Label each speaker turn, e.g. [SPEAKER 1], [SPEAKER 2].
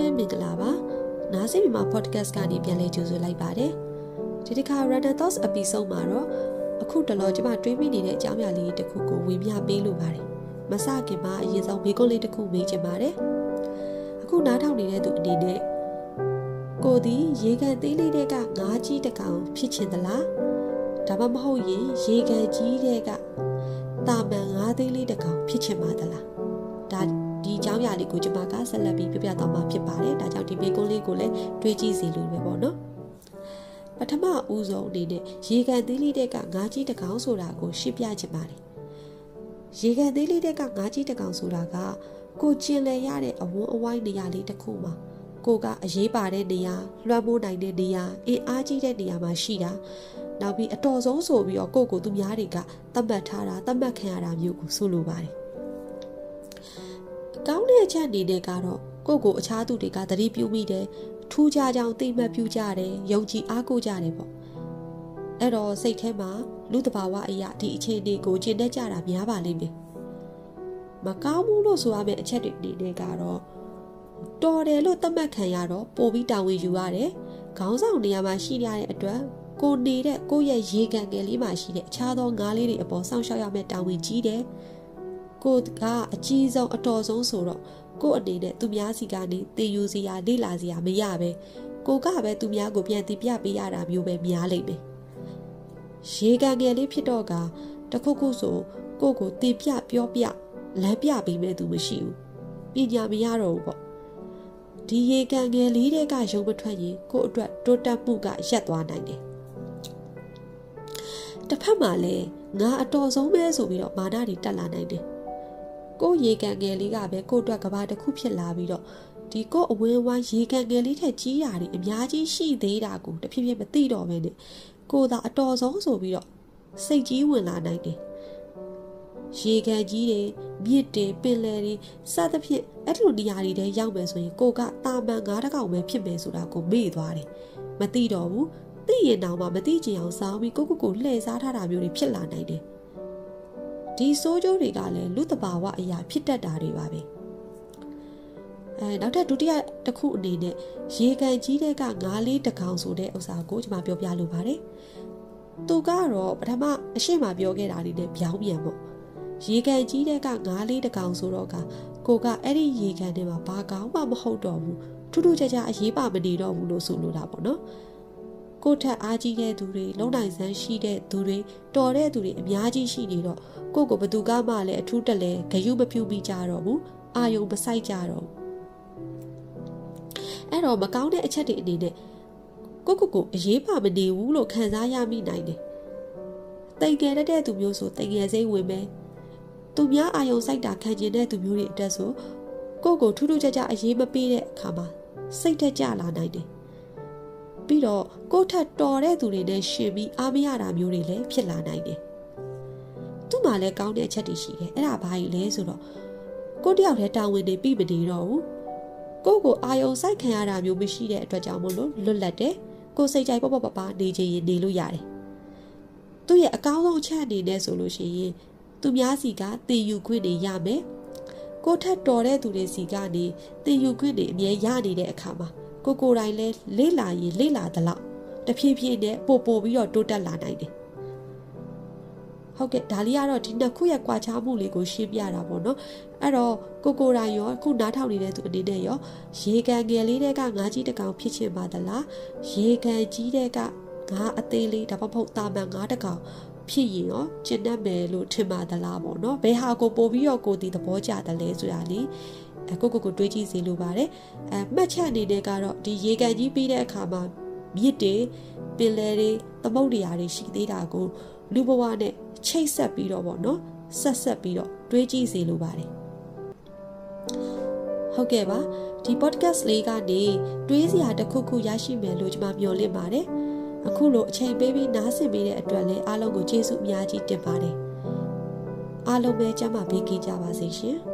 [SPEAKER 1] ပဲမင်္ဂလာပါနားဆင်မြန်မာ podcast ကနေပြန်လည်ကြိုဆိုလိုက်ပါတယ်ဒီတစ်ခါ Random Thoughts episode မှာတော့အခုတလောကျွန်မတွေးမိနေတဲ့အကြောင်းအရာလေးတစ်ခုကိုဝင်ပြပေးလိုပါတယ်မစခင်မှာအရင်ဆုံးမိကုန်းလေးတစ်ခုမေးချင်ပါတယ်အခုနားထောင်နေတဲ့သူအနေနဲ့ကိုဒီရေကန်သေးလေးတဲ့ကငါးကြီးတစ်ကောင်ဖြစ်ချင်သလားဒါမှမဟုတ်ရင်ရေကန်ကြီးတဲ့ကတာမန်ငါးသေးလေးတစ်ကောင်ဖြစ်ချင်ပါသလားဒါဒီ အကြောင်းအရာလေးကိုကျွန်မကဆက်လက်ပြီးပြပြသွားမှာဖြစ်ပါတယ်ဒါကြောင့်ဒီမေကုန်းလေးကိုလည်းတွေးကြည့်စီလို့ပဲပေါ့နော်ပထမဦးဆုံးအနေနဲ့ရေကန်သေးလေးတဲ့ကငါးကြီးတစ်ကောင်ဆိုတာကိုရှင်းပြချင်ပါတယ်ရေကန်သေးလေးတဲ့ကငါးကြီးတစ်ကောင်ဆိုတာကကိုကျင်လည်ရတဲ့အဝန်းအဝိုင်းနေရာလေးတစ်ခုမှာကိုကအရေးပါတဲ့နေရာလွှမ်းမိုးနိုင်တဲ့နေရာအင်အားကြီးတဲ့နေရာမှာရှိတာနောက်ပြီးအတော်ဆုံးဆိုပြီးတော့ကိုကိုသူများတွေကသတ်မှတ်ထားတာသတ်မှတ်ခံရတာမျိုးကိုဆိုလိုပါတယ် ကောင်းတဲ့အချက်အနေနဲ့ကတော့ကိုကိုအခြားသူတွေကသတိပြုမိတယ်ထူးခြားကြောင်သိမှတ်ပြုကြတယ်ယုံကြည်အားကိုးကြတယ်ပေါ့အဲ့တော့စိတ်ထဲမှာလူတဘာဝအရာဒီအခြေအနေကိုကျင့်တတ်ကြတာများပါလိမ့်မယ်မကောင်းဘူးလို့ဆိုရမယ့်အချက်တွေအနေနဲ့ကတော့တော်တယ်လို့သတ်မှတ်ခံရတော့ပို့ပြီးတာဝန်ယူရတယ်ခေါင်းဆောင်နေရာမှာရှိရတဲ့အတွက်ကိုနေတဲ့ကိုရဲ့ရေကန်ငယ်လေးမှာရှိတဲ့အခြားသောငါးလေးတွေအပေါ်စောင့်ရှောက်ရမယ့်တာဝန်ကြီးတယ် ကိုကအကြီးဆုံးအတော်ဆုံးဆိုတော့ကိုအနေနဲ့သူများစီကနေတည်ယူစရာလေ့လာစရာမရပဲကိုကပဲသူများကိုပြန်တည်ပြပေးရတာမျိုးပဲများလိမ့်မယ်ရေကန်ငယ်လေးဖြစ်တော့ကတခုခုဆိုကိုကိုတည်ပြပြောပြလမ်းပြပေးမဲ့သူမရှိဘူးပညာမရတော့ဘူးပေါ့ဒီရေကန်ငယ်လေးတွေကရုံမထွက်ရင်ကို့အတွက်တိုးတက်မှုကရက်သွားနိုင်တယ်တစ်ဖက်မှာလည်းငါအတော်ဆုံးပဲဆိုပြီးတော့မာနတွေတက်လာနိုင်တယ် ကိုရေကန်ငယ်လေးကပဲကို့အတွက်ကဘာတစ်ခုဖြစ်လာပြီးတော့ဒီကိုအဝင်းဝိုင်းရေကန်ငယ်လေးထက်ကြီးတာတွေအများကြီးရှိသေးတာကိုတဖြည်းဖြည်းမသိတော့ပဲနဲ့ကိုသာအတော်ဆုံးဆိုပြီးတော့စိတ်ကြီးဝင်လာနိုင်တယ်ရေကန်ကြီးတွေမြစ်တွေပင်လယ်တွေစသဖြင့်အဲ့လိုနေရာတွေထဲရောက်မယ်ဆိုရင်ကိုကတာမန်ငါးတကောင်ပဲဖြစ်မယ်ဆိုတာကိုမေ့သွားတယ်မသိတော့ဘူးသိရင်တော့မှမသိချင်အောင်စောင်းပြီးကိုကိုကိုလှည့်စားထားတာမျိုးတွေဖြစ်လာနိုင်တယ် ဒီစိုးကျိုးတွေကလည်းလူတဘာဝအရာဖြစ်တတ်တာတွေပါပဲအဲနောက်ထပ်ဒုတိယတစ်ခုအနေနဲ့ရေကန်ကြီးတဲ့ကငါးလေးတကောင်ဆိုတဲ့ဥစ္စာကိုကျွန်မပြောပြလိုပါတယ်သူကတော့ပထမအရှိမပြောခဲ့တာလေးနဲ့ပြောင်းပြန်ပေါ့ရေကန်ကြီးတဲ့ကငါးလေးတကောင်ဆိုတော့ကကိုကအဲ့ဒီရေကန်ထဲမှာဘာကောင်းမှမဟုတ်တော့ဘူးထူးထူးခြားခြားအရေးပါမနေတော့ဘူးလို့ဆိုလိုတာပေါ့နော် ကိုထက်အားကြီးတဲ့သူတွေလုံနိုင်စမ်းရှိတဲ့သူတွေတော်တဲ့သူတွေအများကြီးရှိနေတော့ကိုကိုဘသူကမှလည်းအထူးတက်လဲဂယုမပြုမိကြတော့ဘူးအာယုံမဆိုင်ကြတော့အဲ့တော့မကောင်းတဲ့အချက်တွေအနေနဲ့ကိုကိုကိုအရေးပါမနေဘူးလို့ခံစားရမိနိုင်တယ်တိမ်ငယ်တဲ့သူမျိုးဆိုတိမ်ငယ်စိတ်ဝင်မယ်သူများအာယုံစိုက်တာခံကျင်တဲ့သူမျိုးတွေအတွက်ဆိုကိုကိုထူးထူးခြားခြားအရေးမပေးတဲ့အခါမှာစိတ်ထက်ကြလာနိုင်တယ် ပြီးတော့ကိုထက်တော်တဲ့သူတွေနဲ့ရှင်ပြီးအားမရတာမျိုးတွေလည်းဖြစ်လာနိုင်တယ်သူ့မှာလည်းကောင်းတဲ့အချက်တွေရှိတယ်အဲ့ဒါဘာကြီးလဲဆိုတော့ကိုတယောက်တည်းတာဝန်တွေပြီးမနေတော့ဘူးကိုကိုအာယုံစိုက်ခံရတာမျိုးမရှိတဲ့အတွက်ကြောင့်မို့လို့လွတ်လပ်တယ်ကိုစိတ်ကြိုက်ပေါ့ပေါ့ပါပါနေချင်ရင်နေလို့ရတယ်သူ့ရဲ့အကောင်းဆုံးအချက်အနေနဲ့ဆိုလို့ရှိရင်သူများစီကတည်ယူခွင့်တွေရမယ်ကိုထက်တော်တဲ့သူတွေစီကနေတည်ယူခွင့်တွေအမြဲရနေတဲ့အခါမှာ ကိုကိုယ်တိုင်လဲလေ့လာရင်လေ့လာသလောက်တဖြည်းဖြည်းနဲ့ပို့ပို့ပြီးတော့တိုးတက်လာနိုင်တယ်ဟုတ်ကဲ့ဒါလေးကတော့ဒီနှစ်ခုရဲ့ကွာခြားမှုလေးကိုရှင်းပြတာပေါ့နော်အဲ့တော့ကိုကိုတိုင်ရောအခုနားထောင်နေတဲ့သူအနေနဲ့ရောရေကန်ငယ်လေးတဲ့ကငါးကြီးတကောင်ဖြစ်ချင်ပါသလားရေကန်ကြီးတဲ့ကငါးအသေးလေးဒါမှမဟုတ်တာမန်ငါးတကောင်ဖြစ်ရင်ရောကျင့်တတ်မယ်လို့ထင်ပါသလားပေါ့နော်ဘယ်ဟာကိုပို့ပြီးတော့ကိုဒီသဘောကျတယ်လဲဆိုတာလေအ ကိုကိုကိုတွေးကြည့်စီလိုပါတယ်အဲမှတ်ချက်အနေနဲ့ကတော့ဒီရေကန်ကြီးပြီးတဲ့အခါမှာမြစ်တွေပင်လယ်တွေသမုဒ္ဒရာတွေရှိသေးတာကိုလူဘဝနဲ့ချိတ်ဆက်ပြီးတော့ပေါ့နော်ဆက်ဆက်ပြီးတော့တွေးကြည့်စီလိုပါတယ်ဟုတ်ကဲ့ပါဒီ podcast လေးကနေတွေးစရာတစ်ခုခုရရှိမယ်လို့ကျွန်မမျှော်လင့်ပါတယ်အခုလိုအချိန်ပေးပြီးနားဆင်ပေးတဲ့အတွက်လည်းအားလုံးကိုကျေးဇူးအများကြီးတင်ပါတယ်အားလုံးပဲကျမ်းမာပေးကြပါစေရှင်